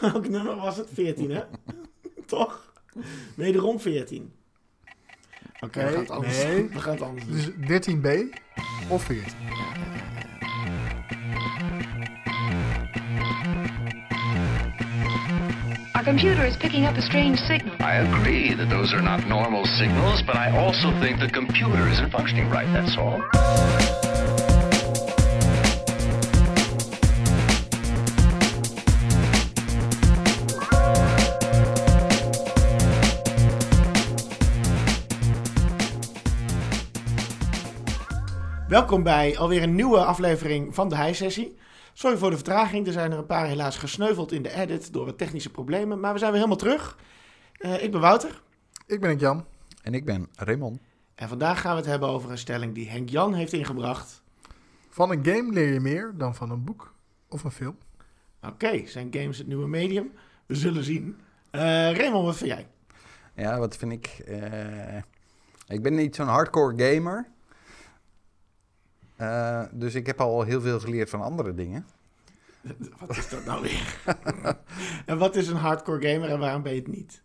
Welk nummer was het? 14, hè? Toch? Wederom 14. Oké, we gaan het anders nee. We gaan het anders doen. Dus 13b of 14. Our computer is picking up a strange signal. I agree that those are not normal signals, but I also think the computer isn't functioning right, that's all. Welkom bij alweer een nieuwe aflevering van de High-sessie. Sorry voor de vertraging, er zijn er een paar helaas gesneuveld in de edit door wat technische problemen. Maar we zijn weer helemaal terug. Eh, ik ben Wouter Ik ben het Jan. En ik ben Raymond. en vandaag gaan we het hebben over een stelling die Henk Jan heeft ingebracht. Van een game leer je meer dan van een boek of een film. Oké, zijn games het nieuwe medium? We zullen zien. Eh Raymond, wat vind jij? Ja, wat vind ik? eh, ik ben niet zo'n hardcore gamer. Eh, dus ik heb al heel veel geleerd van andere dingen. Wat is dat nou weer? en wat is een hardcore gamer en waarom ben je het niet?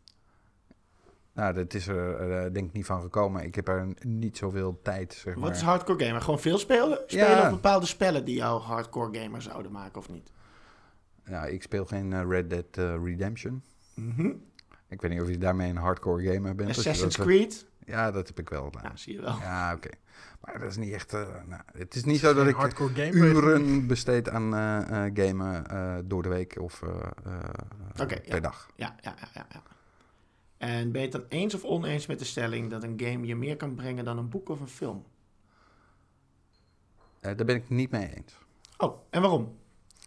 Nou, dat is er eh, denk ik niet van gekomen. Ik heb er niet zoveel tijd, zeg maar. Wat is hardcore gamer? Gewoon veel spelen? Spelen Ja. of bepaalde spellen die jou hardcore gamer zouden maken of niet? Nou, ik speel geen eh, Red Dead Redemption. Mhm. Ik weet niet of je daarmee een hardcore gamer bent. Assassin's dat- Creed? Ja, dat heb ik wel. Ja, zie je wel. Ja, oké. Maar dat is niet echt... eh, nou, het is niet zo dat ik hardcore uren besteed aan eh, eh, gamen eh, door de week of eh, eh, per ja. dag. Ja, ja, ja, ja, ja. En ben je het dan eens of oneens met de stelling dat een game je meer kan brengen dan een boek of een film? Eh, daar ben ik het niet mee eens. Oh, en waarom?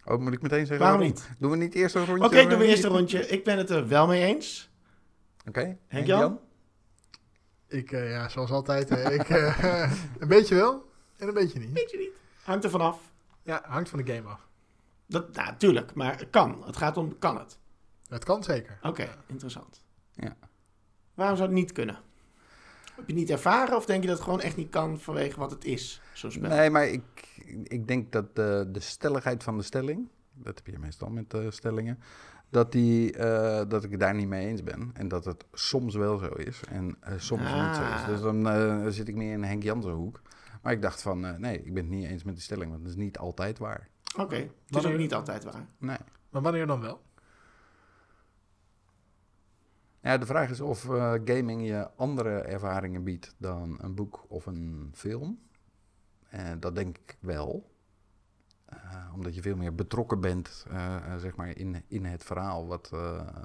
Oh, moet ik meteen zeggen Waarom waarom? niet? Doen we niet eerst een rondje? Oké, doen we eerst een rondje. Ik ben het er wel mee eens. Oké. Henk Jan? Ik, eh, ja, zoals altijd. eh, ik, eh, een beetje wel en een beetje niet. Weet je niet. Hangt er vanaf. Ja, hangt van de game af. Dat, nou, tuurlijk, maar het kan. Het gaat om, kan het? Het kan zeker. Oké, interessant. Ja. Waarom zou het niet kunnen? Heb je niet ervaren of denk je dat het gewoon echt niet kan vanwege wat het is, zo'n spel? Nee, maar ik, ik denk dat de, de stelligheid van de stelling, dat heb je meestal met eh, stellingen, dat, die, eh, dat ik het daar niet mee eens ben. En dat het soms wel zo is en eh, soms niet zo is. Ah. Dus dan eh, zit ik meer in Henk Jansen hoek. Maar ik dacht van, eh, nee, ik ben het niet eens met die stelling, want het is niet altijd waar. Oké, het is Wanneer- ook niet altijd waar. Nee. Maar wanneer dan wel? Ja, de vraag is of eh, gaming je andere ervaringen biedt dan een boek of een film. En dat denk ik wel. Eh, omdat je veel meer betrokken bent eh, eh, zeg maar in, in het verhaal wat,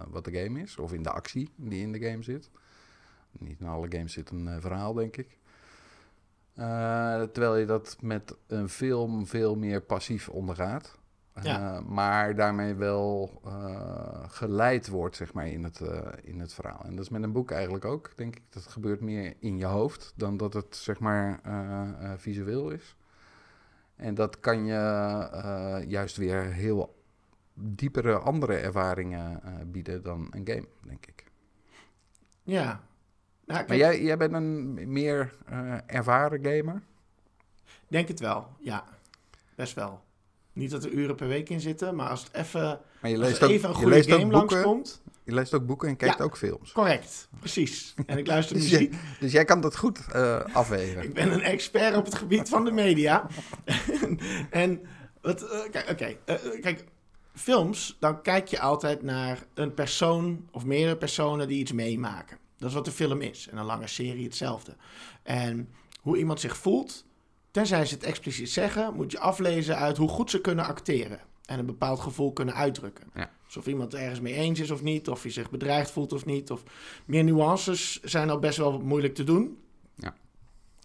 wat de game is. Of in de actie die in de game zit. Niet in alle games zit een verhaal, denk ik. Terwijl je dat met een film veel meer passief ondergaat. Ja. Maar daarmee wel geleid wordt, zeg maar, in het, in het verhaal. En dat is met een boek eigenlijk ook, denk ik. Dat gebeurt meer in je hoofd dan dat het, zeg maar, visueel is. En dat kan je eh, juist weer heel diepere andere ervaringen eh, bieden dan een game, denk ik. Ja. Nou, Maar jij, jij bent een meer eh, ervaren gamer. denk het wel, ja. Best wel. Niet dat er uren per week in zitten, maar als het even, Maar je als leest ook, even een goede game langskomt. Je leest ook boeken en kijkt Ja. ook films. Correct, precies. En ik luister Dus muziek. jij, dus jij kan dat goed eh, afwegen. Ik ben een expert op het gebied van de media. en, wat, eh, kijk, oké, eh, kijk, films, dan kijk je altijd naar een persoon of meerdere personen die iets meemaken. Dat is wat de film is. En een lange serie hetzelfde. En hoe iemand zich voelt, tenzij ze het expliciet zeggen, moet je aflezen uit hoe goed ze kunnen acteren. En een bepaald gevoel kunnen uitdrukken. Ja. Dus of iemand het ergens mee eens is of niet, of hij zich bedreigd voelt of niet. Of meer nuances zijn al best wel moeilijk te doen.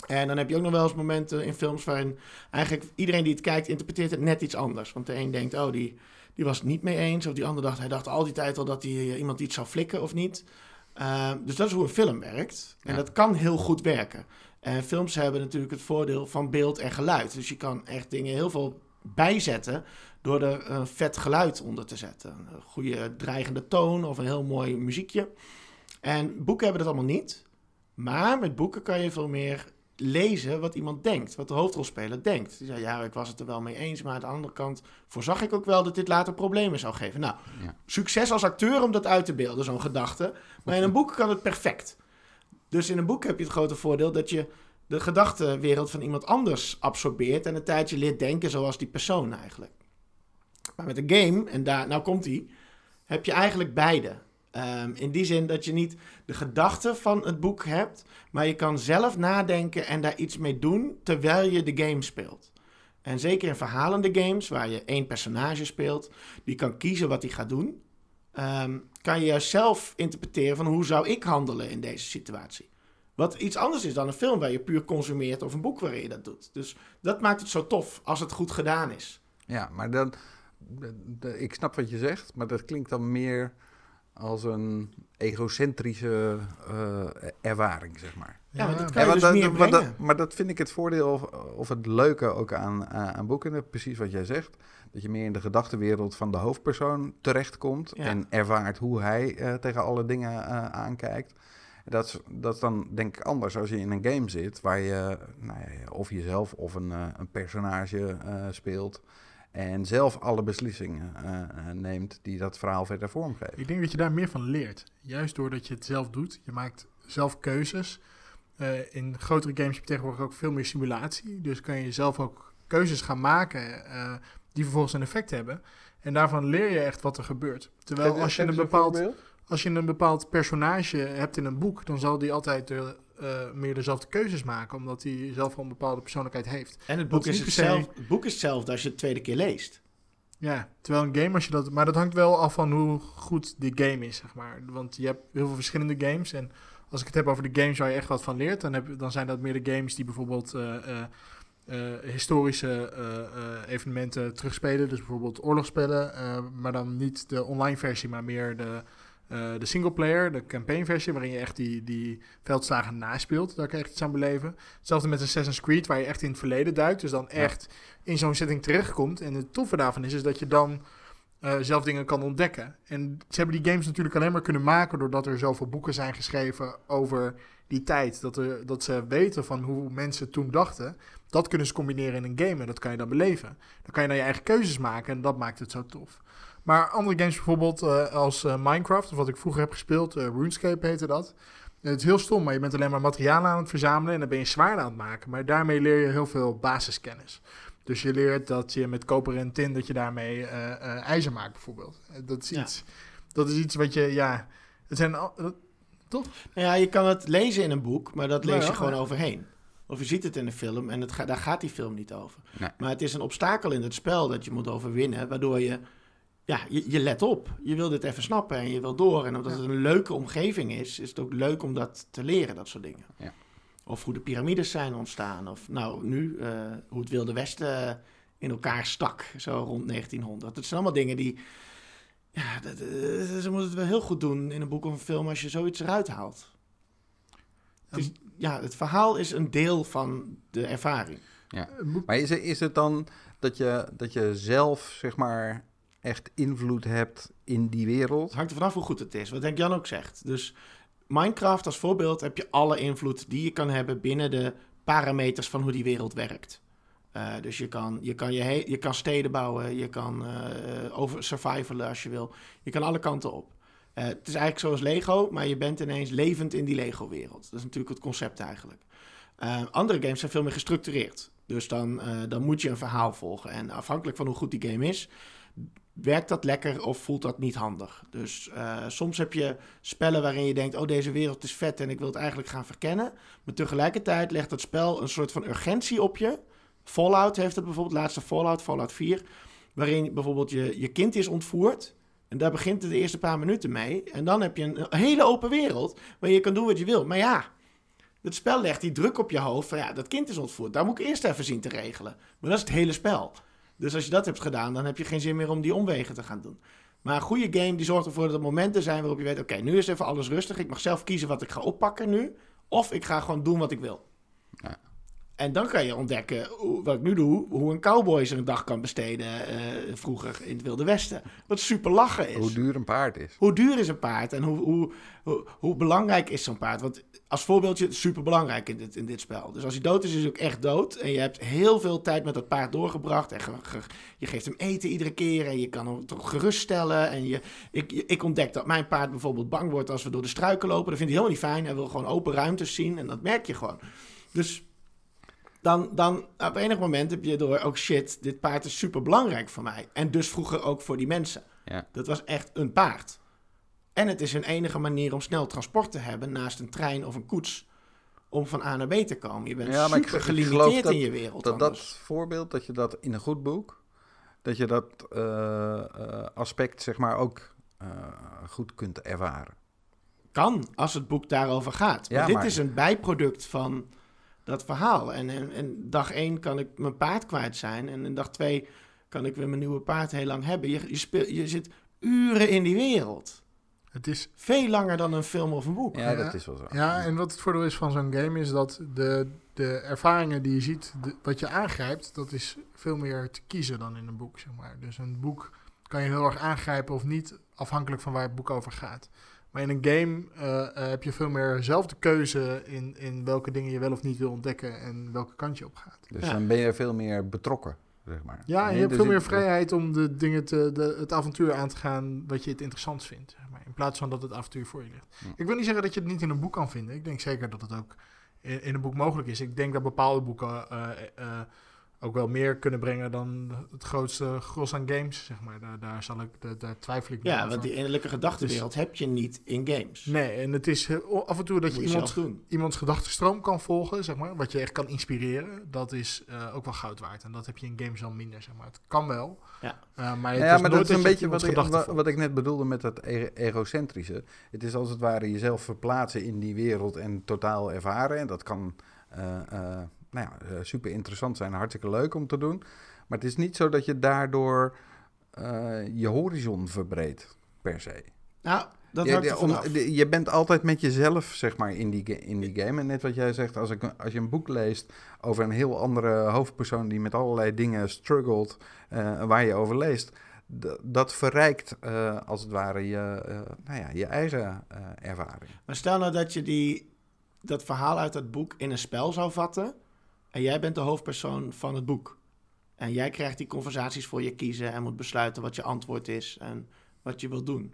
En dan heb je ook nog wel eens momenten in films waarin eigenlijk iedereen die het kijkt interpreteert het net iets anders. Want de een denkt, oh, die, die was het niet mee eens. Of die ander dacht, hij dacht al die tijd al dat hij eh, iemand iets zou flikken of niet. Uh, dus dat is hoe een film werkt. En Ja. dat kan heel goed werken. En films hebben natuurlijk het voordeel van beeld en geluid. Dus je kan echt dingen heel veel bijzetten door er een vet geluid onder te zetten. Een goede dreigende toon of een heel mooi muziekje. En boeken hebben dat allemaal niet. Maar met boeken kan je veel meer lezen wat iemand denkt, wat de hoofdrolspeler denkt. Die zei, ja, ik was het er wel mee eens, maar aan de andere kant voorzag ik ook wel dat dit later problemen zou geven. Nou, Ja. succes als acteur om dat uit te beelden, zo'n gedachte. Maar in een boek kan het perfect. Dus in een boek heb je het grote voordeel dat je de gedachtenwereld van iemand anders absorbeert en een tijdje leert denken zoals die persoon eigenlijk. Maar met een game, en daar, nou komt die, heb je eigenlijk beide. Ehm, in die zin dat je niet de gedachten van het boek hebt, maar je kan zelf nadenken en daar iets mee doen terwijl je de game speelt. En zeker in verhalende games, waar je één personage speelt, die kan kiezen wat hij gaat doen, ehm, kan je zelf interpreteren van hoe zou ik handelen in deze situatie. Wat iets anders is dan een film waar je puur consumeert of een boek waarin je dat doet. Dus dat maakt het zo tof als het goed gedaan is. Ja, maar dan, ik snap wat je zegt, maar dat klinkt dan meer als een egocentrische eh, ervaring, zeg maar. Ja, maar dat kan je dus dat- meer maar, dat, brengen. maar dat vind ik het voordeel of, of het leuke ook aan, aan aan boeken. Precies wat jij zegt. Dat je meer in de gedachtenwereld van de hoofdpersoon terechtkomt. Ja. En ervaart hoe hij eh, tegen alle dingen eh, aankijkt. Dat is, dat is dan denk ik anders als je in een game zit. Waar je nou ja, of jezelf of een, eh, een personage eh, speelt. En zelf alle beslissingen eh, eh, neemt die dat verhaal verder vormgeven. Ik denk dat je daar meer van leert. Juist doordat je het zelf doet. Je maakt zelf keuzes. Eh, in grotere games heb je tegenwoordig ook veel meer simulatie. Dus kan je zelf ook keuzes gaan maken eh, die vervolgens een effect hebben. En daarvan leer je echt wat er gebeurt. Terwijl als je, een bepaald, als je een bepaald personage hebt in een boek, dan zal die altijd de, eh, meer dezelfde keuzes maken. Omdat hij zelf al een bepaalde persoonlijkheid heeft. En het Dat boek, is se- hetzelfde, het boek is hetzelfde als je het tweede keer leest. Ja, terwijl een game, als je dat. Maar dat hangt wel af van hoe goed die game is, zeg maar. Want je hebt heel veel verschillende games. En als ik het heb over de games waar je echt wat van leert, dan, heb, dan zijn dat meer de games die bijvoorbeeld eh, eh, historische evenementen terugspelen. Dus bijvoorbeeld oorlogsspellen, maar dan niet de online versie, maar meer de, eh de singleplayer, de campaign versie, waarin je echt die, die veldslagen naspeelt. Daar kan je echt iets aan beleven. Hetzelfde met Assassin's Creed, waar je echt in het verleden duikt. Dus dan echt in zo'n setting terechtkomt. En het toffe daarvan is, is dat je dan eh, zelf dingen kan ontdekken. En ze hebben die games natuurlijk alleen maar kunnen maken doordat er zoveel boeken zijn geschreven over die tijd. Dat, er, dat ze weten van hoe mensen toen dachten. Dat kunnen ze combineren in een game en dat kan je dan beleven. Dan kan je dan je eigen keuzes maken en dat maakt het zo tof. Maar andere games bijvoorbeeld eh, als eh, Minecraft, of wat ik vroeger heb gespeeld, eh, RuneScape heette dat. Het is heel stom, maar je bent alleen maar materialen aan het verzamelen en dan ben je zwaarden aan het maken. Maar daarmee leer je heel veel basiskennis. Dus je leert dat je met koper en tin, dat je daarmee eh, eh, ijzer maakt bijvoorbeeld. Dat is, Ja. iets, dat is iets wat je, ja... Het zijn al, dat- Nou ja, je kan het lezen in een boek, maar dat Nou lees je gewoon ja. overheen. Of je ziet het in een film en het ga- daar gaat die film niet over. Nee. Maar het is een obstakel in het spel dat je moet overwinnen, waardoor je, ja, je, je let op. Je wil dit even snappen en je wil door. En omdat het een leuke omgeving is, is het ook leuk om dat te leren, dat soort dingen. Ja. Of hoe de piramides zijn ontstaan. Of nou, nu, eh, hoe het Wilde Westen in elkaar stak, zo rond 1900. Dat zijn allemaal dingen die... Ja, dat, eh, ze moeten het wel heel goed doen in een boek of een film als je zoiets eruit haalt. Het is, ja, het verhaal is een deel van de ervaring. boek- Maar is, het- is het dan dat je, dat je zelf, zeg maar, echt invloed hebt in die wereld? Het hangt er vanaf hoe goed het is, wat Henk Jan ook zegt. Dus Minecraft als voorbeeld heb je alle invloed die je kan hebben binnen de parameters van hoe die wereld werkt. Eh, dus je kan, je, kan je, je kan steden bouwen, je kan eh, over survivalen als je wil. Je kan alle kanten op. Eh, het is eigenlijk zoals Lego, maar je bent ineens levend in die Lego-wereld. Dat is natuurlijk het concept eigenlijk. Andere games zijn veel meer gestructureerd. Dus dan, dan moet je een verhaal volgen. En afhankelijk van hoe goed die game is, werkt dat lekker of voelt dat niet handig. Dus eh, soms heb je spellen waarin je denkt: oh, deze wereld is vet en ik wil het eigenlijk gaan verkennen. Maar tegelijkertijd legt het spel een soort van urgentie op je. Fallout heeft het bijvoorbeeld, laatste Fallout, Fallout 4, waarin bijvoorbeeld je, je kind is ontvoerd. En daar begint het de eerste paar minuten mee. En dan heb je een, een hele open wereld waar je kan doen wat je wil. Maar ja, het spel legt die druk op je hoofd van ja, dat kind is ontvoerd. Daar moet ik eerst even zien te regelen. Maar dat is het hele spel. Dus als je dat hebt gedaan, dan heb je geen zin meer om die omwegen te gaan doen. Maar een goede game die zorgt ervoor dat er momenten zijn waarop je weet... oké, nu is even alles rustig. Ik mag zelf kiezen wat ik ga oppakken nu. Of ik ga gewoon doen wat ik wil. Ja. En dan kan je ontdekken, wat ik nu doe, hoe een cowboy zijn dag kan besteden eh, vroeger in het Wilde Westen. Wat super lachen is. Hoe duur een paard is. Hoe duur is een paard en hoe, hoe, hoe, hoe belangrijk is zo'n paard? Want als voorbeeldje, super belangrijk in dit, in dit spel. Dus als hij dood is, is hij ook echt dood. En je hebt heel veel tijd met dat paard doorgebracht. En ge- ge- je geeft hem eten iedere keer. En je kan hem toch geruststellen. En je, ik, ik ontdek dat mijn paard bijvoorbeeld bang wordt als we door de struiken lopen. Dat vindt hij helemaal niet fijn. Hij wil gewoon open ruimtes zien. En dat merk je gewoon. Dus dan, dan op enig moment heb je door, oh shit, dit paard is super belangrijk voor mij. En dus vroeger ook voor die mensen. Ja. Dat was echt een paard. En het is hun enige manier om snel transport te hebben naast een trein of een koets. Om van A naar B te komen. Je bent Ja, maar ik- super ik gelimiteerd dat- in je wereld. Dat dat voorbeeld, dat je dat in een goed boek, dat je dat eh, eh, aspect zeg maar ook eh, goed kunt ervaren. kan als het boek daarover gaat. Maar Ja, dit maar- is een bijproduct van dat verhaal. En, en, en dag één kan ik mijn paard kwijt zijn. En in dag twee kan ik weer mijn nieuwe paard heel lang hebben. Je, je, speel, je zit uren in die wereld. Het is Veel langer dan een film of een boek. Ja, Ja. dat is wel zo. Ja, en wat het voordeel is van zo'n game is dat de, de ervaringen die je ziet, de- wat je aangrijpt, dat is veel meer te kiezen dan in een boek, zeg maar. Dus een boek kan je heel erg aangrijpen of niet, afhankelijk van waar het boek over gaat. Maar in een game eh, eh, heb je veel meer zelf de keuze in, in welke dingen je wel of niet wil ontdekken en welke kant je op gaat. Dus Ja. dan ben je veel meer betrokken, zeg maar. Ja, en je hebt dus veel meer vrijheid om de dingen te, de, het avontuur aan te gaan wat je het interessant vindt. Zeg maar, in plaats van dat het avontuur voor je ligt. Ja. Ik wil niet zeggen dat je het niet in een boek kan vinden. Ik denk zeker dat het ook in, in een boek mogelijk is. Ik denk dat bepaalde boeken eh, eh, ook wel meer kunnen brengen dan het grootste gros aan games. Zeg maar. daar, daar, zal ik, daar, daar twijfel ik niet Ja, over. want die innerlijke gedachtenwereld heb je niet in games. Nee, en het is af en toe dat je je iemand iemands gedachtenstroom kan volgen, zeg maar, wat je echt kan inspireren, dat is eh, ook wel goud waard. En dat heb je in games wel minder, zeg maar. Het kan wel, Ja. eh, maar het Nou is ja, maar nooit dat is een je beetje wat ik, gedachten wa- volgt. wat ik net bedoelde met dat egocentrische. Het is als het ware jezelf verplaatsen in die wereld en totaal ervaren. En dat kan eh, eh, nou ja, eh, super interessant zijn, hartstikke leuk om te doen. Maar het is niet zo dat je daardoor eh, je horizon verbreedt, per se. Nou, dat hangt er om- de- je bent altijd met jezelf, zeg maar, in die, in die game. En net wat jij zegt, als, ik, als je een boek leest over een heel andere hoofdpersoon die met allerlei dingen struggelt, eh, waar je over leest, dat verrijkt als het ware je, nou ja, je eigen ervaring. Maar stel nou dat je die, dat verhaal uit dat boek in een spel zou vatten. En jij bent de hoofdpersoon van het boek. En jij krijgt die conversaties voor je kiezen en moet besluiten wat je antwoord is en wat je wilt doen.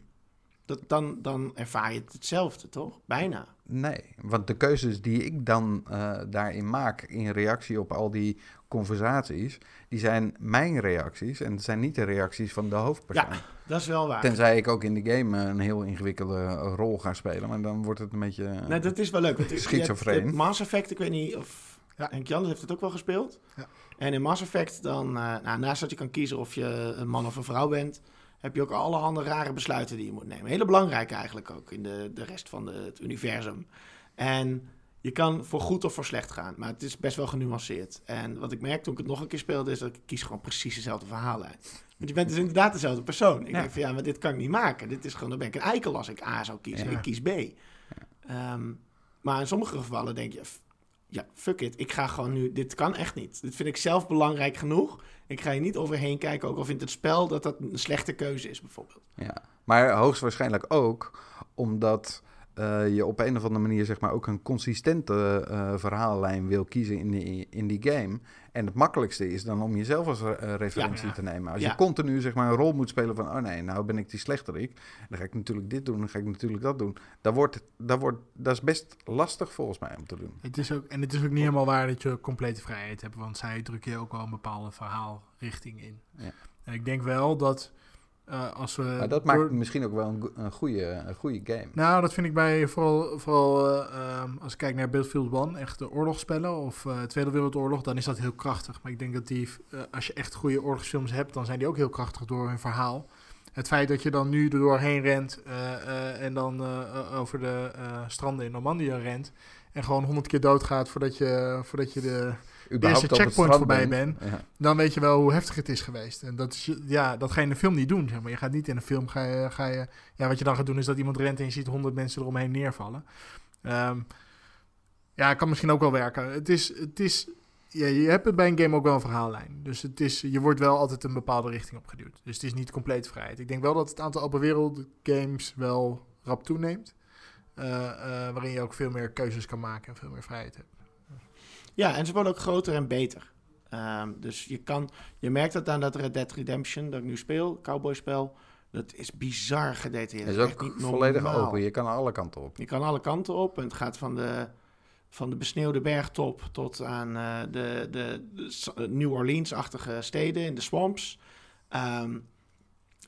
Dat, dan, dan ervaar je het hetzelfde, toch? Bijna. Nee, want de keuzes die ik dan eh, daarin maak in reactie op al die conversaties, die zijn mijn reacties en het zijn niet de reacties van de hoofdpersoon. Ja, dat is wel waar. Tenzij ik ook in de game een heel ingewikkelde rol ga spelen, maar dan wordt het een beetje... Nee, dat is wel leuk. want Schizofreen. Mass Effect, ik weet niet of Ja. Henk Jan heeft het ook wel gespeeld. Ja. En in Mass Effect, dan, eh, nou, naast dat je kan kiezen of je een man of een vrouw bent, heb je ook allerhande rare besluiten die je moet nemen. Hele belangrijke eigenlijk ook in de, de rest van de, het universum. En je kan voor goed of voor slecht gaan, maar het is best wel genuanceerd. En wat ik merk toen ik het nog een keer speelde, is dat ik kies gewoon precies dezelfde verhaallijn. Want je bent dus inderdaad dezelfde persoon. Ik Ja. denk van ja, maar dit kan ik niet maken. Dit is gewoon, dan ben ik een eikel als ik A zou kiezen. Ja. Ik kies B. Ehm, maar in sommige gevallen denk je, ja, fuck it. Ik ga gewoon nu, dit kan echt niet. Dit vind ik zelf belangrijk genoeg. Ik ga je niet overheen kijken, ook al vindt het spel dat dat een slechte keuze is bijvoorbeeld. Ja, maar hoogstwaarschijnlijk ook omdat eh, je op een of andere manier zeg maar ook een consistente eh, verhaallijn wil kiezen in die, in die game. En het makkelijkste is dan om jezelf als eh, referentie Ja. te nemen. Als Ja. je continu zeg maar een rol moet spelen van, oh nee, nou ben ik die slechterik. Dan ga ik natuurlijk dit doen, dan ga ik natuurlijk dat doen. Dat, wordt, dat, wordt, dat is best lastig volgens mij om te doen. Het is ook, en het is ook niet helemaal waar dat je complete vrijheid hebt, want zij drukken je ook wel een bepaalde verhaalrichting in. Ja. En ik denk wel dat eh, als we... Maar dat door- maakt misschien ook wel een, een, goede, een goede game. Nou, dat vind ik bij vooral, vooral eh, ehm, als ik kijk naar Battlefield 1, echt de oorlogsspellen of eh, Tweede Wereldoorlog, dan is dat heel krachtig. Maar ik denk dat die, als je echt goede oorlogsfilms hebt, dan zijn die ook heel krachtig door hun verhaal. Het feit dat je dan nu er doorheen rent en dan over de stranden in Normandië rent en gewoon honderd keer doodgaat voordat je, voordat je de Überhaupt op het checkpoint voorbij bent. ben. Ja. dan weet je wel hoe heftig het is geweest. En dat, is, je- ja, dat ga je in een film niet doen. Zeg maar. Je gaat niet in een film, ga je, ga je, ja, wat je dan gaat doen is dat iemand rent en je ziet honderd mensen eromheen neervallen. Ehm, ja, kan misschien ook wel werken. Het is, het is ja, je hebt het bij een game ook wel een verhaallijn. Dus het is, je wordt wel altijd een bepaalde richting opgeduwd. Dus het is niet compleet vrijheid. Ik denk wel dat het aantal open wereld games wel rap toeneemt. Eh, eh, waarin je ook veel meer keuzes kan maken en veel meer vrijheid hebt. Ja, en ze worden ook groter en beter. Ehm, dus je kan, je merkt het aan dat Red Dead Redemption, dat ik nu speel, cowboyspel, dat is bizar gedetailleerd. Het is ook niet volledig normaal. open. Je kan alle kanten op. Je kan alle kanten op en het gaat van de, van de besneeuwde bergtop tot aan eh, de, de, New Orleans-achtige steden in de swamps. Ehm,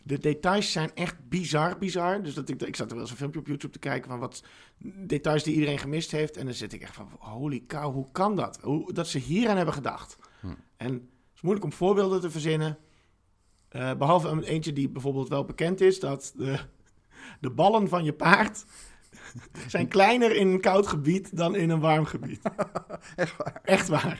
de details zijn echt bizar, bizar. Dus dat ik, ik zat er wel eens een filmpje op YouTube te kijken van wat details die iedereen gemist heeft. En dan zit ik echt van, holy cow, hoe kan dat? Hoe, dat ze hier aan hebben gedacht. Hm. En het is moeilijk om voorbeelden te verzinnen. Eh, behalve een eentje die bijvoorbeeld wel bekend is, dat de, de ballen van je paard zijn kleiner in een koud gebied dan in een warm gebied. Echt waar. Echt waar.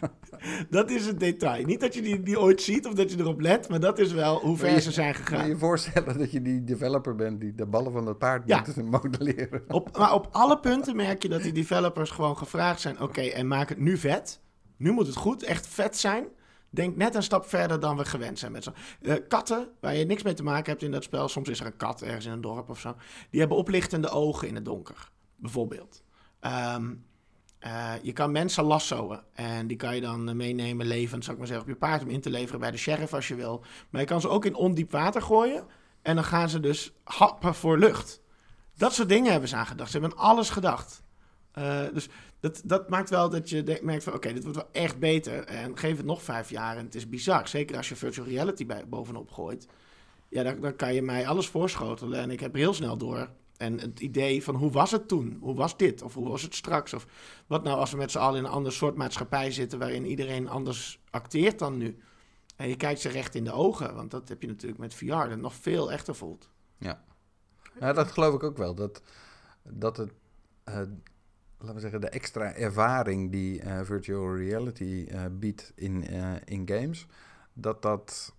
Dat is het detail. Niet dat je die, die ooit ziet of dat je erop let, maar dat is wel hoe ver ze zijn Kun je gegaan. je voorstellen dat je die developer bent die de ballen van het paard Ja. moet modelleren? Op, maar op alle punten merk je dat die developers gewoon gevraagd zijn: oké, en maak het nu vet. Nu moet het goed, echt vet zijn. Denk net een stap verder dan we gewend zijn met zo. Eh, katten, waar je niks mee te maken hebt in dat spel. Soms is er een kat ergens in een dorp of zo. Die hebben oplichtende ogen in het donker, bijvoorbeeld. Ehm, eh, je kan mensen lassoen en die kan je dan eh, meenemen levend, zou ik maar zeggen, op je paard om in te leveren bij de sheriff als je wil. Maar je kan ze ook in ondiep water gooien en dan gaan ze dus happen voor lucht. Dat soort dingen hebben ze aan gedacht. Ze hebben aan alles gedacht. Dus dat, dat maakt wel dat je merkt van... oké, dit wordt wel echt beter. En geef het nog vijf jaar en het is bizar. Zeker als je virtual reality bij, bovenop gooit. Ja, dan, dan kan je mij alles voorschotelen. En ik heb heel snel door. En het idee van hoe was het toen? Hoe was dit? Of hoe was het straks? Of wat nou als we met z'n allen in een ander soort maatschappij zitten... waarin iedereen anders acteert dan nu? En je kijkt ze recht in de ogen. Want dat heb je natuurlijk met VR. Dat nog veel echter voelt. Ja, dat geloof ik ook wel. Dat, dat het, eh, laten we zeggen, de extra ervaring die eh, virtual reality eh, biedt in, eh, in games, dat dat,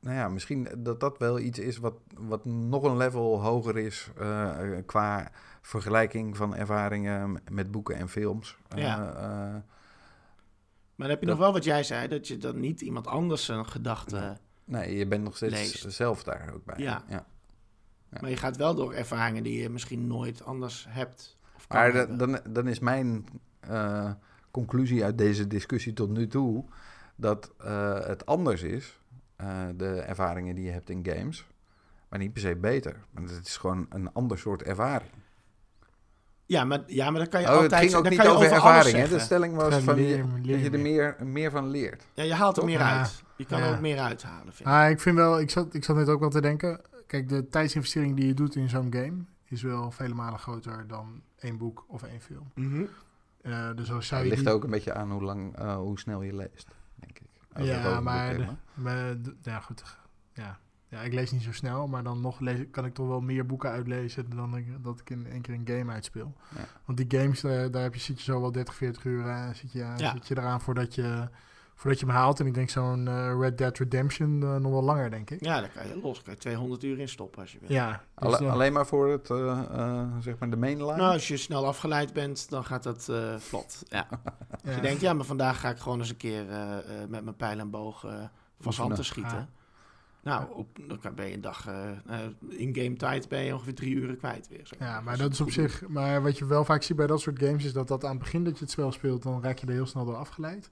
nou ja, misschien dat dat wel iets is wat, wat nog een level hoger is qua vergelijking van ervaringen met boeken en films. Ja. Maar dan heb je Dat- nog wel wat jij zei... dat je dan niet iemand anders zijn gedachten... nee, je bent nog steeds Leest. zelf daar ook bij. Ja. ja. Ja. Maar je gaat wel door ervaringen die je misschien nooit anders hebt. Of kan Maar hebben. dan, dan is mijn eh, conclusie uit deze discussie tot nu toe dat eh, het anders is, eh, de ervaringen die je hebt in games, maar niet per se beter. Maar het is gewoon een ander soort ervaring. Ja, maar, ja, maar dan kan je Oh, het altijd... ging ook dan niet kan je over alles ervaring. Hè? De stelling was van leer- je- leer dat je er meer. meer, meer van leert. Ja, je haalt er Toch? meer Ja. uit. Je kan Ja. er ook meer uithalen, vind ik. Ah, ik vind wel, ik zat, ik zat net ook wel te denken. Kijk, de tijdsinvestering die je doet in zo'n game is wel vele malen groter dan één boek of één film. Eh, dus als zou Het je ligt die- ook een beetje aan hoe, lang, eh, hoe snel je leest, denk ik. Ja, maar, boeken de- hebben. maar de- ja, goed. Ja. ja, ik lees niet zo snel, maar dan nog lees, kan ik toch wel meer boeken uitlezen dan ik, dat ik in één keer een game uitspeel. Ja. Want die games, daar, daar heb je, zit je zo wel 30, 40 uur eh, zit je, Ja. zit je eraan voordat je, voordat je hem haalt. En ik denk zo'n eh, Red Dead Redemption eh, nog wel langer, denk ik. Ja, daar kan je los. Kan je 200 uur in stoppen als je wil. Ja, dus Alle- dan- alleen maar voor het, eh, eh, zeg maar de mainline? Nou, als je snel afgeleid bent, dan gaat dat eh, vlot. Ja. Als je denkt, ja, maar vandaag ga ik gewoon eens een keer met mijn pijl en boog van zand te schieten. Nou, op, dan kan- ben je een dag in game tijd ben je ongeveer drie uren kwijt weer. Zeg Ja, maar dat is op zich. Maar wat je wel vaak ziet bij dat soort games is dat dat aan het begin dat je het spel speelt, dan raak je er heel snel door afgeleid.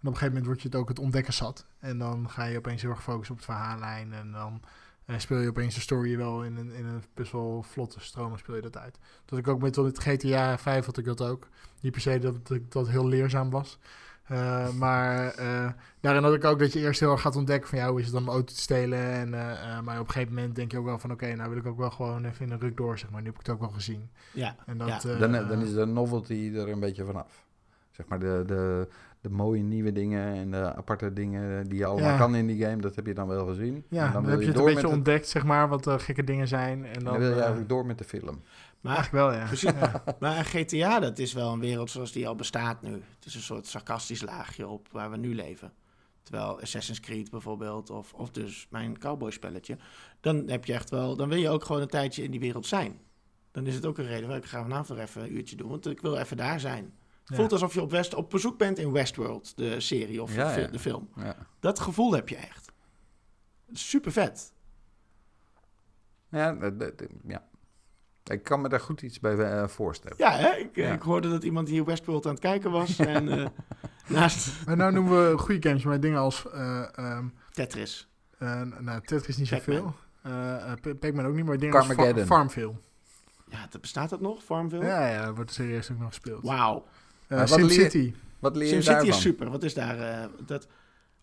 En op een gegeven moment word je het ook het ontdekken zat. En dan ga je opeens heel erg focussen op het verhaallijn. En dan eh, speel je opeens de story wel in een, in een best wel vlotte stroom en speel je dat uit. Dat ik ook met het GTA 5 had ik dat ook. Niet per se dat dat, dat heel leerzaam was. Eh, maar eh, daarin had ik ook dat je eerst heel erg gaat ontdekken van ja, hoe is het dan om auto te stelen. En, maar op een gegeven moment denk je ook wel van oké, nou wil ik ook wel gewoon even in een ruk door, zeg maar. Nu heb ik het ook wel gezien. Ja, En dat, Ja. eh, Dan, dan is de novelty er een beetje vanaf. Zeg maar de, de, de mooie nieuwe dingen en de aparte dingen die je allemaal Ja. kan in die game, dat heb je dan wel gezien. ja, en dan, wil heb je het een beetje ontdekt, zeg maar, wat eh, gekke dingen zijn. En En dan, wil je eh, eigenlijk door met de film. maar Eigenlijk wel, ja. Precies. Ja. Maar GTA, dat is wel een wereld zoals die al bestaat nu. Het is een soort sarcastisch laagje op waar we nu leven. Terwijl Assassin's Creed bijvoorbeeld, of, of dus mijn cowboyspelletje, dan heb je echt wel, dan wil je ook gewoon een tijdje in die wereld zijn. Dan is het ook een reden waar ik ga vanavond nog even een uurtje doen, want ik wil even daar zijn. Voelt alsof je op, West, op bezoek bent in Westworld, de serie of Ja, de, fi- ja. de film. Ja. Dat gevoel heb je echt. Super vet. Ja, dat- dat- dat- ja. Ik kan me daar goed iets bij eh, voorstellen. Ja, hè? Ik, Ja. ik hoorde dat iemand hier Westworld aan het kijken was. en eh, naast Maar nou noemen we goede games, maar dingen als... eh ehm Tetris. eh, nou, Tetris niet zoveel. Pac- Pac-Man ook niet, maar dingen als. Farmville. Ja, dat, bestaat dat nog, Farmville? Ja, ja, dat wordt serieus ook nog gespeeld. Wauw. Maar wat leer- SimCity. Wat leer je SimCity daarvan? is super. Wat is daar? eh, dat...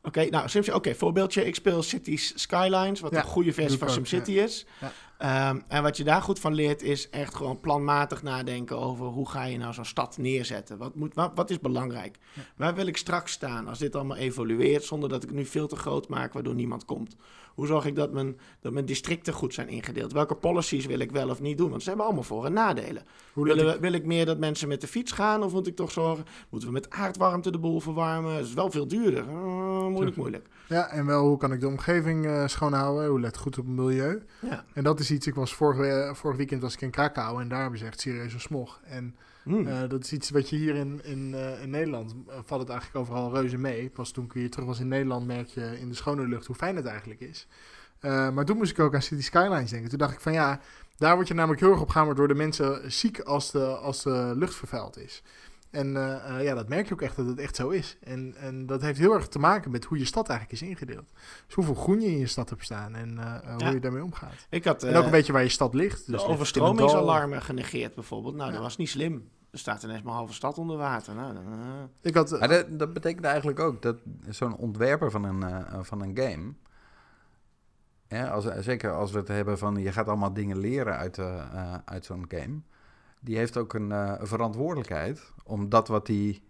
Oké, nou, SimCity. Oké, voorbeeldje. Ik speel Cities Skylines, wat Ja, een goede versie van SimCity is. Ja. Ehm, en wat je daar goed van leert, is echt gewoon planmatig nadenken over hoe ga je nou zo'n stad neerzetten. Wat, moet, wat, wat is belangrijk? Waar wil ik straks staan als dit allemaal evolueert, zonder dat ik het nu veel te groot maak, waardoor niemand komt? Hoe zorg ik dat mijn, dat mijn districten goed zijn ingedeeld? Welke policies wil ik wel of niet doen? Want ze hebben allemaal voor- en nadelen. Hoe Willen dat we, wil ik meer dat mensen met de fiets gaan? Of moet ik toch zorgen? Moeten we met aardwarmte de boel verwarmen? Dat is wel veel duurder. Eh, moeilijk, moeilijk. Ja, en wel hoe kan ik de omgeving eh, schoonhouden? Hoe let ik goed op het milieu? Ja. En dat is iets, ik was vorige, eh, vorig weekend was ik in Krakau en daar hebben ze echt serieuze smog. En Hmm. eh, dat is iets wat je hier in, in, eh, in Nederland, valt het eigenlijk overal reuze mee. Pas toen ik hier terug was in Nederland merk je in de schone lucht hoe fijn het eigenlijk is. Maar toen moest ik ook aan City Skylines denken. Toen dacht ik van ja, daar word je namelijk heel erg op gehamerd door de mensen ziek als de, als de lucht vervuild is. En eh, eh, ja, dat merk je ook echt dat het echt zo is. En, en dat heeft heel erg te maken met hoe je stad eigenlijk is ingedeeld. Dus hoeveel groen je in je stad hebt staan en eh, hoe Ja. je daarmee omgaat. Ik had en ook een beetje waar je stad ligt. Dus de overstromingsalarmen genegeerd bijvoorbeeld. Nou, Ja. dat was niet slim. Er staat ineens mijn halve stad onder water. Nou, dan. Ik had, Maar dat, dat betekent eigenlijk ook dat zo'n ontwerper van een, eh, van een game... Ja, als, zeker als we het hebben van je gaat allemaal dingen leren uit, uit zo'n game... die heeft ook een eh, verantwoordelijkheid om dat wat hij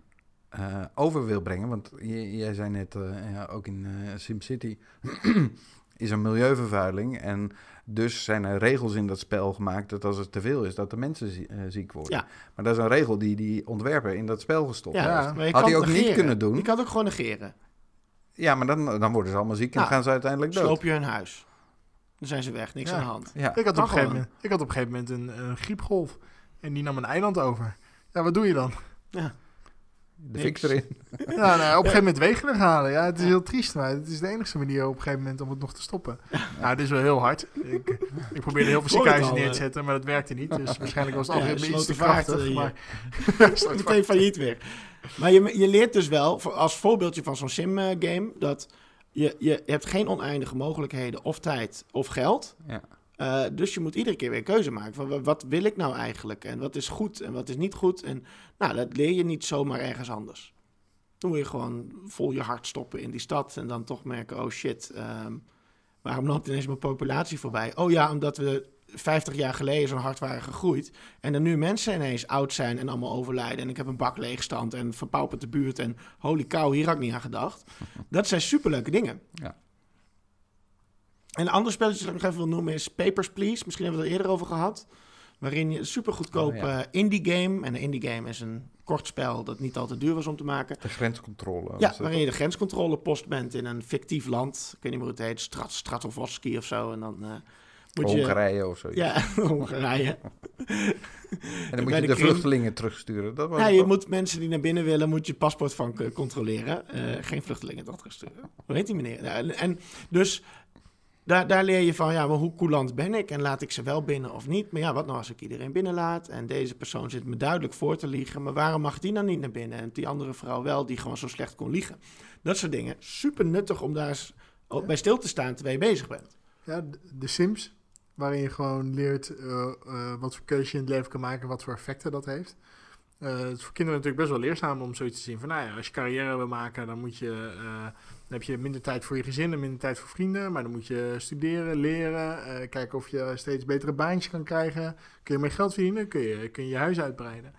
eh, over wil brengen... want jij zei net, eh, ja, ook in eh, SimCity is er milieuvervuiling... en dus zijn er regels in dat spel gemaakt dat als het te veel is... dat de mensen zie- ziek worden. Ja. Maar dat is een regel die die ontwerper in dat spel gestopt ja, heeft. maar je Had kan hij het ook niet kunnen doen. Je kan het ook gewoon negeren. Ja, maar dan, dan worden ze allemaal ziek en Nou, gaan ze uiteindelijk dood. Sloop je hun huis. Dan zijn ze weg. Niks Ja. aan de hand. Ja. ik, had op een gegeven moment, ik had op een gegeven moment een, een griepgolf. En die nam een eiland over. Ja, wat doe je dan? de fik erin. Ja, nou, op een gegeven moment wegen weghalen. Ja, het is heel triest, maar het is de enige manier op een gegeven moment om het nog te stoppen. Nou, het is wel heel hard. Ik, ik probeerde heel veel ziekenhuizen neer eh. te zetten, maar dat werkte niet. Dus waarschijnlijk was het Ja, algoritme iets te krachtig. eh, Maar, Meteen failliet weer. Maar je, je leert dus wel, als voorbeeldje van zo'n sim-game, dat je, je hebt geen oneindige mogelijkheden of tijd of geld. Ja. Eh, dus je moet iedere keer weer keuze maken. Van, wa- wat wil ik nou eigenlijk? En wat is goed en wat is niet goed? En nou, dat leer je niet zomaar ergens anders. Dan moet je gewoon vol je hart stoppen in die stad. En dan toch merken, oh shit, ehm, waarom loopt ineens mijn populatie voorbij? Oh ja, omdat we 50 jaar geleden zo hard waren gegroeid. En er nu mensen ineens oud zijn en allemaal overlijden. En ik heb een bak leegstand en verpaupert de buurt. En holy cow, hier had ik niet aan gedacht. Dat zijn superleuke dingen. Ja. En een ander spelletje dat ik nog even wil noemen is Papers, Please. Misschien hebben we het er eerder over gehad. Waarin je een supergoedkoop Oh, ja. eh, indie game... En een indie game is een kort spel dat niet al te duur was om te maken. De grenscontrole. Ja, waarin je de grenscontrolepost bent in een fictief land. Ik weet niet meer hoe het heet. Strat Stratovoski of zo. En dan eh, moet je... Hongarije of zo. Ja, Hongarije. en dan moet je de vluchtelingen terugsturen. Dat was Ja, je moet mensen die naar binnen willen, moet je paspoort van k- controleren. Eh, geen vluchtelingen terugsturen. Hoe heet die meneer? Ja, en, en dus daar, daar leer je van, ja, maar hoe coulant ben ik? En laat ik ze wel binnen of niet? Maar ja, wat nou als ik iedereen binnenlaat? En deze persoon zit me duidelijk voor te liegen. Maar waarom mag die dan niet naar binnen? En die andere vrouw wel, die gewoon zo slecht kon liegen. Dat soort dingen. Super nuttig om daar bij stil te staan terwijl je bezig bent. ja, de- Sims, waarin je gewoon leert eh, eh, wat voor keuze je in het leven kan maken, wat voor effecten dat heeft. Eh, het is voor kinderen natuurlijk best wel leerzaam om zoiets te zien. Van, nou ja, als je carrière wil maken, dan, moet je, dan heb je minder tijd voor je gezin en minder tijd voor vrienden. Maar dan moet je studeren, leren, eh, kijken of je steeds betere baantjes kan krijgen. Kun je meer geld verdienen, kun je kun je, je huis uitbreiden.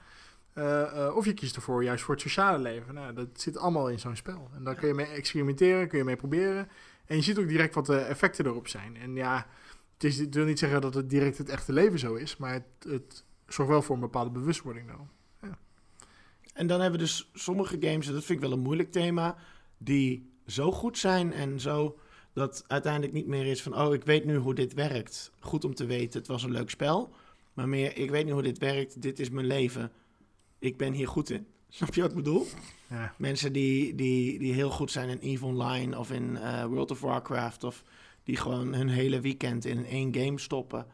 Eh, eh, of je kiest ervoor juist voor het sociale leven. Nou, dat zit allemaal in zo'n spel. En daar kun je mee experimenteren, kun je mee proberen. En je ziet ook direct wat de effecten erop zijn. En ja, het, is, het wil niet zeggen dat het direct het echte leven zo is, maar het, het zorgt wel voor een bepaalde bewustwording dan. En dan hebben we dus sommige games, en dat vind ik wel een moeilijk thema, die zo goed zijn en zo dat uiteindelijk niet meer is van, oh, ik weet nu hoe dit werkt. Goed om te weten, het was een leuk spel. Maar meer, ik weet nu hoe dit werkt, dit is mijn leven. Ik ben hier goed in. Snap je wat ik bedoel? Ja. Mensen die, die, die heel goed zijn in EVE Online of in eh, World of Warcraft... of die gewoon hun hele weekend in één game stoppen.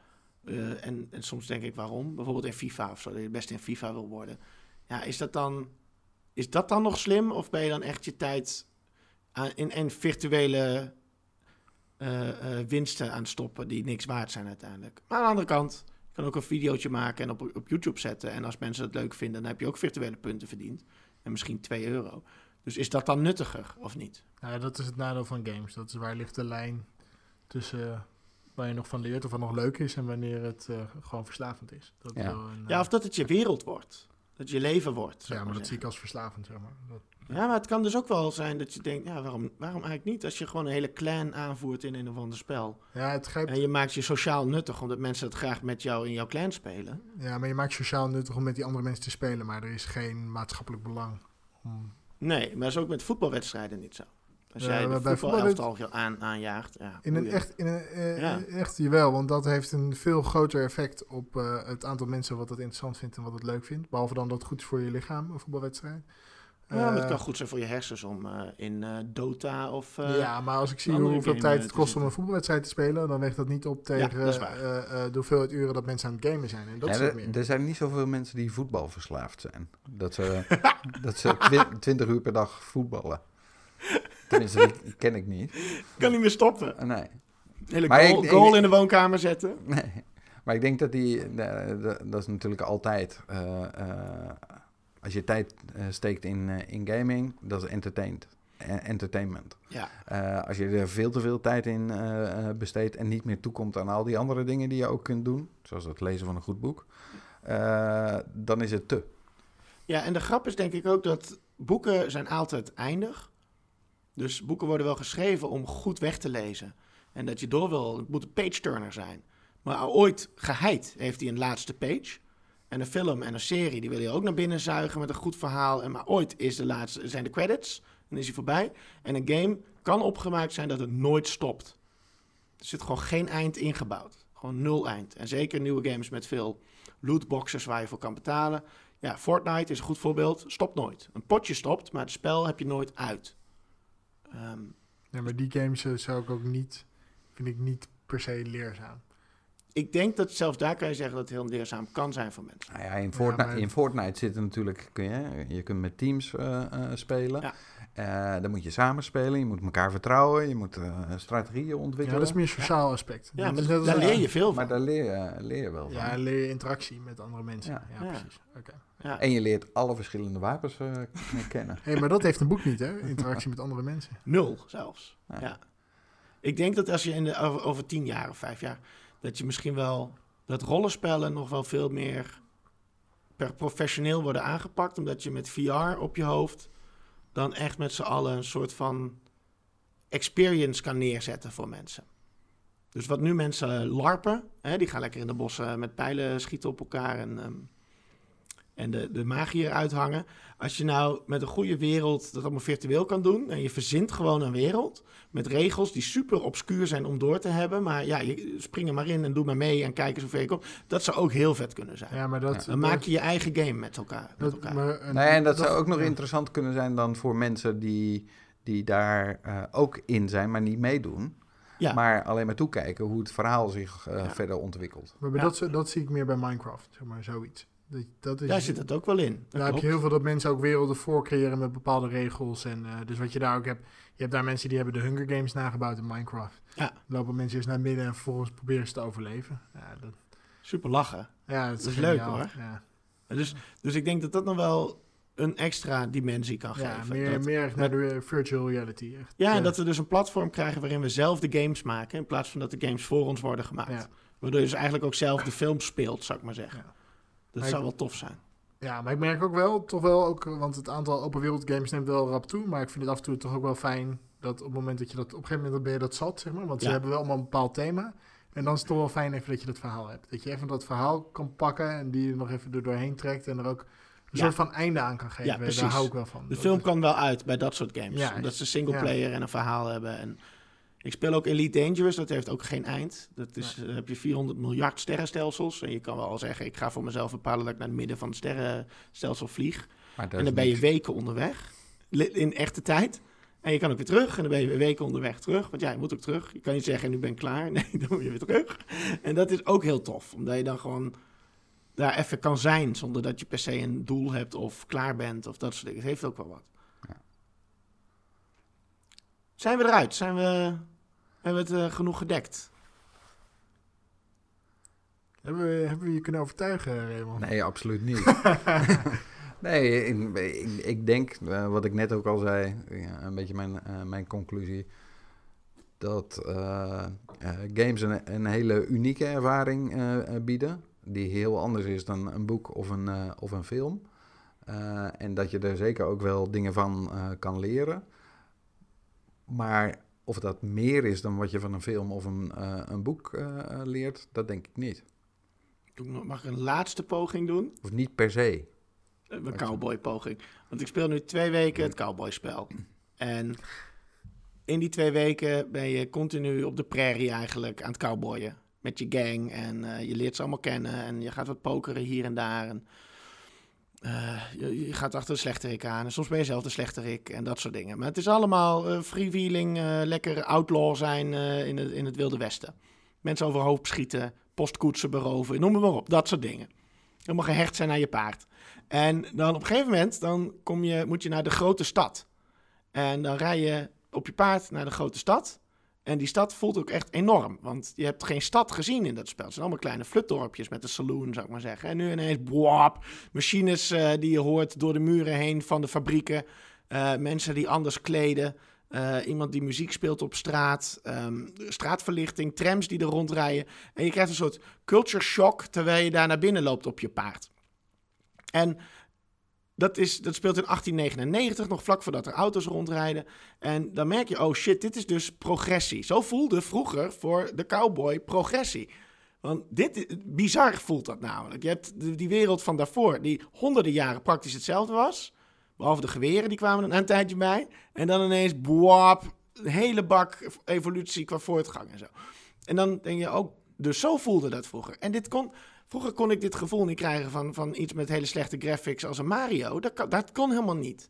Eh, en, en soms denk ik, waarom? Bijvoorbeeld in FIFA of zo, dat je best in FIFA wil worden. Ja, is dat dan, is dat dan nog slim? Of ben je dan echt je tijd aan, in, in virtuele eh, eh, winsten aan het stoppen... die niks waard zijn uiteindelijk? Maar aan de andere kant... Je kan ook een videootje maken en op, op YouTube zetten. En als mensen het leuk vinden, dan heb je ook virtuele punten verdiend. En misschien 2 euro. Dus is dat dan nuttiger of niet? Nou, dat is het nadeel van games. Dat is waar ligt de lijn tussen eh, waar je nog van leert of wat nog leuk is en wanneer het eh, gewoon verslavend is. Dat is Ja. wel een, Ja, of dat het je wereld wordt. Dat het je leven wordt. ja, maar dat zie ik als verslavend, zeg maar. Dat, Ja, maar het kan dus ook wel zijn dat je denkt, ja, waarom, waarom eigenlijk niet? Als je gewoon een hele clan aanvoert in een of ander spel. ja, het grijpt, En je maakt je sociaal nuttig, omdat mensen het graag met jou in jouw clan spelen. ja, maar je maakt sociaal nuttig om met die andere mensen te spelen, maar er is geen maatschappelijk belang. Om, Nee, maar dat is ook met voetbalwedstrijden niet zo. Als jij de bij voetbalelftal aan, aanjaagt, ja. in een echt, in een, eh, Ja. echt jawel, want dat heeft een veel groter effect op eh, het aantal mensen wat het interessant vindt en wat het leuk vindt. Behalve dan dat het goed is voor je lichaam, een voetbalwedstrijd. Ja, maar het Eh, kan goed zijn voor je hersens om eh, in eh, Dota of... eh, ja, maar als ik zie hoeveel tijd het kost om een voetbalwedstrijd te spelen, dan weegt dat niet op Ja, tegen dat eh, eh, de hoeveelheid uren dat mensen aan het gamen zijn. En dat Ja, er, meer. er zijn niet zoveel mensen die voetbalverslaafd zijn. Dat ze, dat ze twi- 20 uur per dag voetballen. Tenminste, die ken ik niet. kan niet meer stoppen. Nee. Hele Maar goal, ik- goal ik- in de woonkamer zetten. nee. Maar ik denk dat die... dat is natuurlijk altijd... eh, eh, als je tijd eh, steekt in, eh, in gaming, dat is entertained. Eh, entertainment. Ja, Eh, als je er veel te veel tijd in eh, besteedt en niet meer toekomt aan al die andere dingen die je ook kunt doen, zoals het lezen van een goed boek, dan is het te. Ja, en de grap is denk ik ook dat boeken zijn altijd eindig. Dus boeken worden wel geschreven om goed weg te lezen. En dat je door wil, het moet een page-turner zijn. Maar ooit geheid heeft hij een laatste page. En een film en een serie, die wil je ook naar binnen zuigen met een goed verhaal. En maar ooit is de laatste, zijn de credits, dan is hij voorbij. En een game kan opgemaakt zijn dat het nooit stopt. Er zit gewoon geen eind ingebouwd. Gewoon nul eind. En zeker nieuwe games met veel lootboxes waar je voor kan betalen. Ja, Fortnite is een goed voorbeeld. Stopt nooit. Een potje stopt, maar het spel heb je nooit uit. Ehm, Ja, maar die games eh, zou ik ook niet, vind ik niet per se leerzaam. Ik denk dat zelfs daar kan je zeggen dat het heel leerzaam kan zijn voor mensen. Nou ja, in, Fortnite, maar- in Fortnite zitten natuurlijk, kun je, je kunt met teams eh, eh, spelen. Ja. Eh, dan moet je samen spelen, je moet elkaar vertrouwen, je moet strategieën Ja, ontwikkelen. dat is meer sociaal aspect. Ja, Dat maar is daar een- leer je veel Maar van. daar leer je, leer je wel van. Ja, leer je interactie met andere mensen. Ja, Ja. Ja. precies. Oké. Ja. En je leert alle verschillende wapens eh, kennen. Hey, maar dat heeft een boek niet, hè? Interactie met andere mensen. Nul zelfs. Ja. Ja. Ik denk dat als je in de, over, over tien jaar of vijf jaar, dat je misschien wel dat rollenspellen nog wel veel meer per professioneel worden aangepakt, omdat je met VR op je hoofd dan echt met z'n allen een soort van experience kan neerzetten voor mensen. Dus wat nu mensen larpen, hè, die gaan lekker in de bossen met pijlen schieten op elkaar en, ehm, en de, de magie eruit hangen. Als je nou met een goede wereld dat allemaal virtueel kan doen en je verzint gewoon een wereld met regels die super obscuur zijn om door te hebben, maar ja, je spring er maar in en doe maar mee en kijk eens hoe ver je komt. Dat zou ook heel vet kunnen zijn. Ja, maar dat... Dan maak je je eigen game met elkaar. Met dat, elkaar. maar, een- Nee, en dat, zou ook nog ja. interessant kunnen zijn dan voor mensen die, die daar eh, ook in zijn, maar niet meedoen. Ja. Maar alleen maar toekijken hoe het verhaal zich eh, Ja. verder ontwikkelt. Maar dat, dat zie ik meer bij Minecraft, zeg maar, zoiets. Dat, dat is, Daar zit het ook wel in. Dat Daar heb je heel veel dat mensen ook werelden voorcreëren met bepaalde regels. En eh, dus wat je daar ook hebt, je hebt daar mensen die hebben de Hunger Games nagebouwd in Minecraft. Ja. Lopen mensen eerst naar midden en vervolgens proberen ze te overleven. Ja, dat, Super lachen. ja, dat is, Dat is leuk, hoor. Ja, Dus, dus ik denk dat dat nog wel een extra dimensie kan ja geven. meer, Dat- meer naar de virtual reality. Echt. ja, en dat we dus een platform krijgen waarin we zelf de games maken, in plaats van dat de games voor ons worden gemaakt. Waardoor je dus eigenlijk ook zelf de film speelt, zou ik maar zeggen. Ja. Dat Maar zou ik- wel tof zijn. Ja, maar ik merk ook wel, toch wel ook, want het aantal open wereld games neemt wel rap toe. Maar ik vind het af en toe toch ook wel fijn dat op het moment dat je dat, op een gegeven moment ben je dat zat, zeg maar. Want ze Ja. hebben wel allemaal een bepaald thema. En dan is het toch wel fijn even dat je dat verhaal hebt. Dat je even dat verhaal kan pakken en die er nog even er doorheen trekt. En er ook een Ja. soort van einde aan kan geven. precies. Daar hou ik wel van. De Dat film kan wel uit bij dat soort games. Ja. Omdat ze singleplayer en een verhaal hebben. En ik speel ook Elite Dangerous, dat heeft ook geen eind. Dat is, Nee. Dan heb je 400 miljard sterrenstelsels. En je kan wel zeggen, ik ga voor mezelf bepalen dat ik naar het midden van het sterrenstelsel vlieg. En dan ben je weken onderweg. In echte tijd. En je kan ook weer terug. En dan ben je weer weken onderweg terug. Want ja, je moet ook terug. Je kan niet zeggen, nu ben ik klaar. Nee, dan moet je weer terug. En dat is ook heel tof. Omdat je dan gewoon daar even kan zijn. Zonder dat je per se een doel hebt of klaar bent. Of dat soort dingen. Het heeft ook wel wat. Ja. Zijn we eruit? Zijn we, hebben we het eh, genoeg gedekt? Hebben we, hebben we je kunnen overtuigen, Raymond? Nee, absoluut niet. nee, ik, ik, ik denk, eh, wat ik net ook al zei, ja, een beetje mijn, eh, mijn conclusie, dat eh, eh, games een, een hele unieke ervaring bieden, die heel anders is dan een boek of een, eh, of een film. Eh, en dat je er zeker ook wel dingen van eh, kan leren. Maar of dat meer is dan wat je van een film of een, eh, een boek eh, eh, leert, dat denk ik niet. Mag ik een laatste poging doen? Of niet per se. Een cowboy-poging. Want ik speel nu twee weken het cowboyspel. En in die twee weken ben je continu op de prairie eigenlijk aan het cowboyen. Met je gang. En je leert ze allemaal kennen. En je gaat wat pokeren hier en daar. En, eh, je, gaat achter de slechterik aan. En soms ben je zelf de slechterik. En dat soort dingen. Maar het is allemaal eh freewheeling. eh, lekker outlaw zijn in, het, in het Wilde Westen. Mensen overhoop schieten. Postkoetsen beroven. Noem maar op. Dat soort dingen. Helemaal gehecht zijn aan je paard. En dan op een gegeven moment dan kom je, moet je naar de grote stad. En dan rij je op je paard naar de grote stad. En die stad voelt ook echt enorm. Want je hebt geen stad gezien in dat spel. Het zijn allemaal kleine flutdorpjes met een saloon, zou ik maar zeggen. En nu ineens, boap, machines eh, die je hoort door de muren heen van de fabrieken. Eh, mensen die anders kleden. Eh, iemand die muziek speelt op straat. ehm, straatverlichting, trams die er rondrijden. En je krijgt een soort culture shock terwijl je daar naar binnen loopt op je paard. En dat, is, dat speelt in 1899, nog vlak voordat er auto's rondrijden. En dan merk je, oh shit, dit is dus progressie. Zo voelde vroeger voor de cowboy progressie. Want dit, bizar voelt dat namelijk. Je hebt die wereld van daarvoor, die honderden jaren praktisch hetzelfde was. Behalve de geweren, die kwamen er een tijdje bij. En dan ineens, boap, een hele bak evolutie qua voortgang en zo. En dan denk je ook, dus zo voelde dat vroeger. En dit kon, vroeger kon ik dit gevoel niet krijgen van, van iets met hele slechte graphics als een Mario. Dat, dat kon helemaal niet.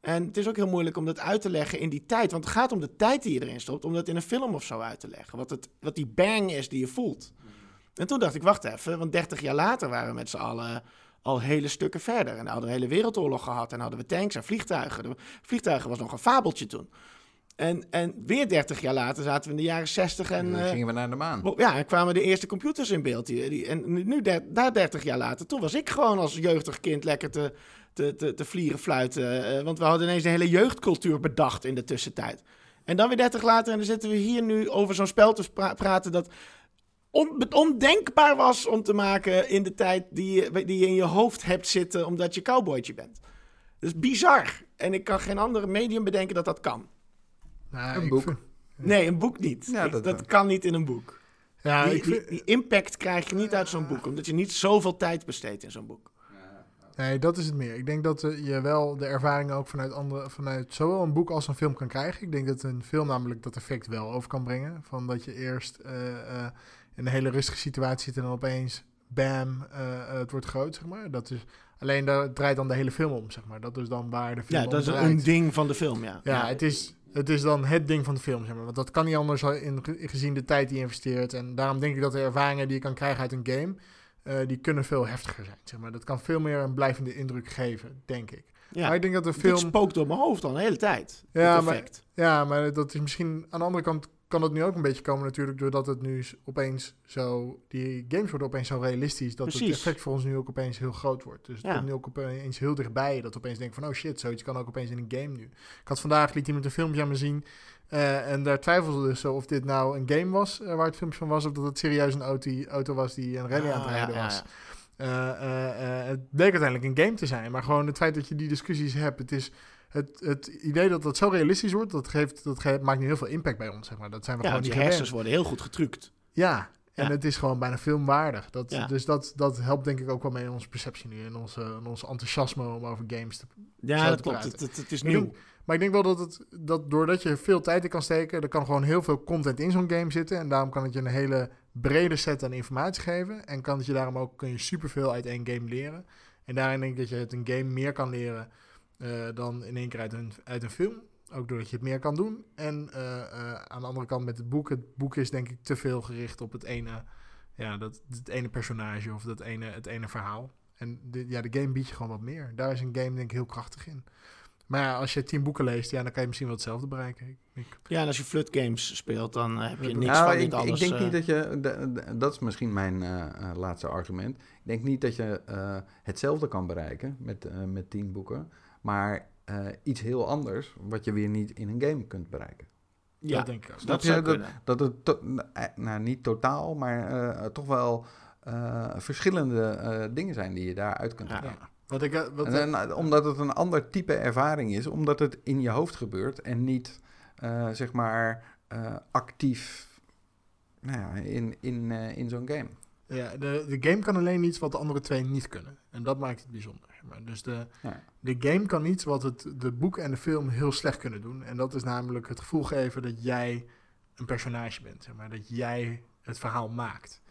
En het is ook heel moeilijk om dat uit te leggen in die tijd. Want het gaat om de tijd die je erin stopt, om dat in een film of zo uit te leggen. Wat, het, wat die bang is die je voelt. En toen dacht ik, wacht even, want 30 jaar later waren we met z'n allen al hele stukken verder. En hadden we een hele wereldoorlog gehad en hadden we tanks en vliegtuigen. Vliegtuigen was nog een fabeltje toen. En, en weer 30 jaar later zaten we in de jaren 60 en... En dan eh, gingen we naar de maan. Ja, en kwamen de eerste computers in beeld. Die, die, en nu, der- daar 30 jaar later, toen was ik gewoon als jeugdig kind lekker te, te, te, te vlieren fluiten. eh, want we hadden ineens een hele jeugdcultuur bedacht in de tussentijd. En dan weer 30 later en dan zitten we hier nu over zo'n spel te pra- praten dat on- ondenkbaar was om te maken in de tijd die je, die je in je hoofd hebt zitten omdat je cowboytje bent. Dat is bizar. En ik kan geen andere medium bedenken dat dat kan. Nou, Een boek. vind- Nee, een boek niet. Ja, Ik- dat- dat kan niet in een boek. ja, die, ik vind, die, die impact krijg je niet uit zo'n boek, omdat je niet zoveel tijd besteedt in zo'n boek. Nee, dat is het meer. Ik denk dat eh, je wel de ervaringen ook vanuit, andere, vanuit zowel een boek als een film kan krijgen. Ik denk dat een film namelijk dat effect wel over kan brengen. Van dat je eerst eh, eh, in een hele rustige situatie zit en dan opeens, bam, het wordt groot, zeg maar. Dat is, alleen daar draait dan de hele film om, zeg maar. Dat is dan waar de film Ja, om dat is draait. een ding van de film, ja. Ja, het is, het is dan het ding van de film, zeg maar. Want dat kan niet anders in, gezien de tijd die je investeert. En daarom denk ik dat de ervaringen die je kan krijgen uit een game, eh, die kunnen veel heftiger zijn, zeg maar. Dat kan veel meer een blijvende indruk geven, denk ik. ja. Maar ik denk dat de Dit film... spookt door mijn hoofd al een hele tijd. Ja, dit maar-. Ja, maar dat is misschien... Aan de andere kant kan dat nu ook een beetje komen natuurlijk... doordat het nu opeens zo... Die games worden opeens zo realistisch... dat het effect voor ons nu ook opeens heel groot wordt. Dus het Ja. komt nu ook opeens heel dichtbij... dat opeens denken van... oh shit, zoiets kan ook opeens in een game nu. Ik had vandaag, liet iemand een filmpje aan me zien... eh, en daar twijfelde dus zo of dit nou een game was... eh, waar het filmpje van was... of dat het serieus een auto, auto was die een rally aan het Ah, rijden ja, was. ja. Eh, het bleek uiteindelijk een game te zijn. Maar gewoon het feit dat je die discussies hebt. Het is het, het idee dat dat zo realistisch wordt. Dat, geeft, dat ge- maakt nu heel veel impact bij ons. Zeg maar. Dat zijn we Ja, gewoon niet gewend. hersens worden heel goed getrukt. Ja. En Ja. het is gewoon bijna filmwaardig. Dat, Ja. Dus dat, dat helpt denk ik ook wel mee in onze perceptie nu. En onze, in ons enthousiasme om over games te Ja, dat te klopt. Het, het, het is nieuw. denk- Maar ik denk wel dat, het, dat doordat je veel tijd in kan steken, er kan gewoon heel veel content in zo'n game zitten. En daarom kan het je een hele brede set aan informatie geven. En kan het je daarom ook kun je superveel uit één game leren. En daarin denk ik dat je uit een game meer kan leren eh, dan in één keer uit een, uit een film. Ook doordat je het meer kan doen. En eh, eh, aan de andere kant met het boek. Het boek is denk ik te veel gericht op het ene, ja, dat, het ene personage of dat ene, het ene verhaal. En de, ja, de game biedt je gewoon wat meer. Daar is een game denk ik heel krachtig in. Maar ja, als je tien boeken leest, ja, dan kan je misschien wel hetzelfde bereiken. Ik, ik- Ja, en als je flut games speelt, dan heb je Nou, niks Nou, van ik, dit alles. ik denk niet dat je, dat is misschien mijn laatste argument. Ik denk niet dat je eh, hetzelfde kan bereiken met, met tien boeken, maar eh, iets heel anders wat je weer niet in een game kunt bereiken. ja, dat denk ik ook. dat je? kunnen. Dat het, to- eh, nou niet totaal, maar eh, toch wel eh, verschillende eh, dingen zijn die je daaruit kunt halen. Ja. Wat ik, wat, En, dan, omdat het een ander type ervaring is, omdat het in je hoofd gebeurt en niet eh, zeg maar eh, actief nou ja, in, in, eh, in zo'n game. Ja, de, de game kan alleen iets wat de andere twee niet kunnen. En dat maakt het bijzonder. Maar dus de, Ja. de game kan iets wat het, de boek en de film heel slecht kunnen doen. En dat is namelijk het gevoel geven dat jij een personage bent. Zeg maar, dat jij het verhaal maakt.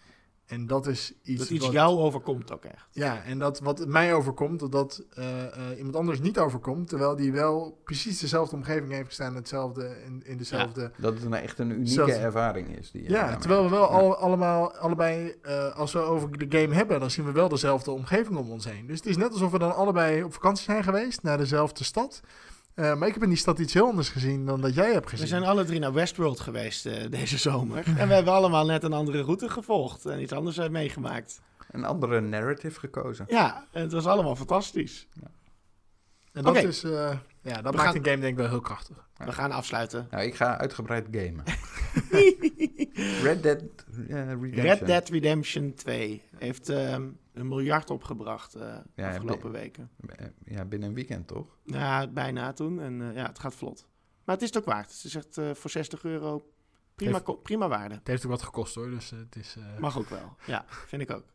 En dat is iets, Dat iets wat, jou overkomt ook echt. Ja, en dat wat mij overkomt, dat dat eh, eh, iemand anders niet overkomt. Terwijl die wel precies dezelfde omgeving heeft gestaan. Hetzelfde, in, in dezelfde... Dat het een, echt een unieke ervaring is. Die Ja, terwijl we wel Ja. al, allemaal, allebei, eh, als we over de game hebben, dan zien we wel dezelfde omgeving om ons heen. Dus het is net alsof we dan allebei op vakantie zijn geweest naar dezelfde stad. Eh, maar ik heb in die stad iets heel anders gezien dan dat jij hebt gezien. We zijn alle drie naar Westworld geweest eh, deze zomer. en we hebben allemaal net een andere route gevolgd en iets anders eh, meegemaakt. Een andere narrative gekozen. Ja, het was allemaal fantastisch. en dat, Oké. is, eh, ja, dat We maakt gaan- een game denk ik wel heel krachtig. Ja. We gaan afsluiten. Nou, ik ga uitgebreid gamen. Red Dead Redemption. Red Dead Redemption 2 heeft ehm, een miljard opgebracht eh Ja, afgelopen weken. Eh, Ja, binnen een weekend toch? Ja, bijna toen. En eh, ja, het gaat vlot. Maar het is het ook waard. Het is echt eh, voor 60 euro prima, Heeft- prima waarde. Het heeft ook wat gekost hoor, dus eh, het is... eh, Mag ook wel. Ja, vind ik ook.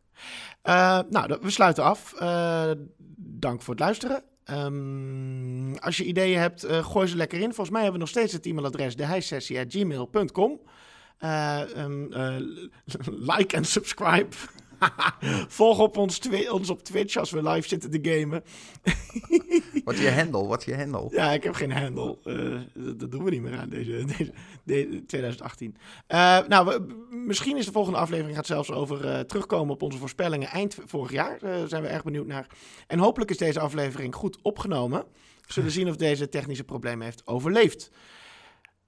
Eh, nou, we sluiten af. Eh, dank voor het luisteren. Ehm, als je ideeën hebt, eh, gooi ze lekker in. Volgens mij hebben we nog steeds het e-mailadres dehijsessie.gmail.com. Eh ehm, eh, like en subscribe. Volg op ons, ons op Twitch als we live zitten te gamen. Wat is je handle? Wat is je handle? Ja, ik heb geen handle. Eh, dat, dat doen we niet meer aan deze, deze, de- 2018. Eh, nou, we- misschien is de volgende aflevering gaat zelfs over eh, terugkomen op onze voorspellingen eind vorig jaar. Daar zijn we erg benieuwd naar. En hopelijk is deze aflevering goed opgenomen. We zullen zien of deze technische problemen heeft overleefd.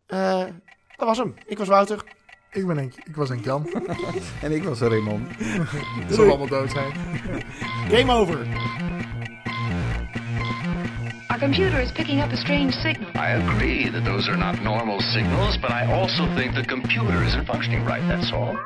Dat was hem. Ik was Wouter. Ik, ben Henk, ik was een Jan. En ik was Raymond. We zullen allemaal dood zijn. Game over. Our computer is picking up a strange signal. I agree that those are not normal signals, but I also think the computer isn't functioning right, that's all.